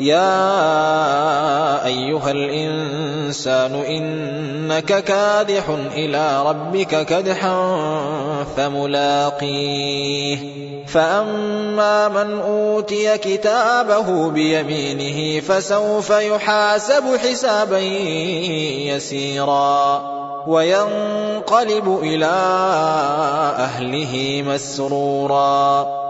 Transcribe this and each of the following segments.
يا أيها الإنسان إنك كادح إلى ربك كدحا فملاقيه. فأما من أوتي كتابه بيمينه فسوف يحاسب حسابا يسيرا وينقلب إلى أهله مسرورا.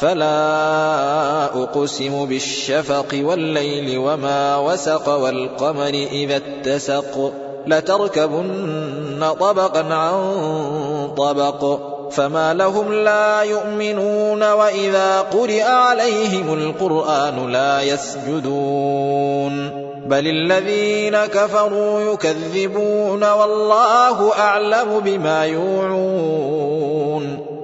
فلا أقسم بالشفق والليل وما وسق والقمر إذا اتسق لتركبن طبقا عن طبق فما لهم لا يؤمنون وإذا قرئ عليهم القرآن لا يسجدون بل الذين كفروا يكذبون والله أعلم بما يوعون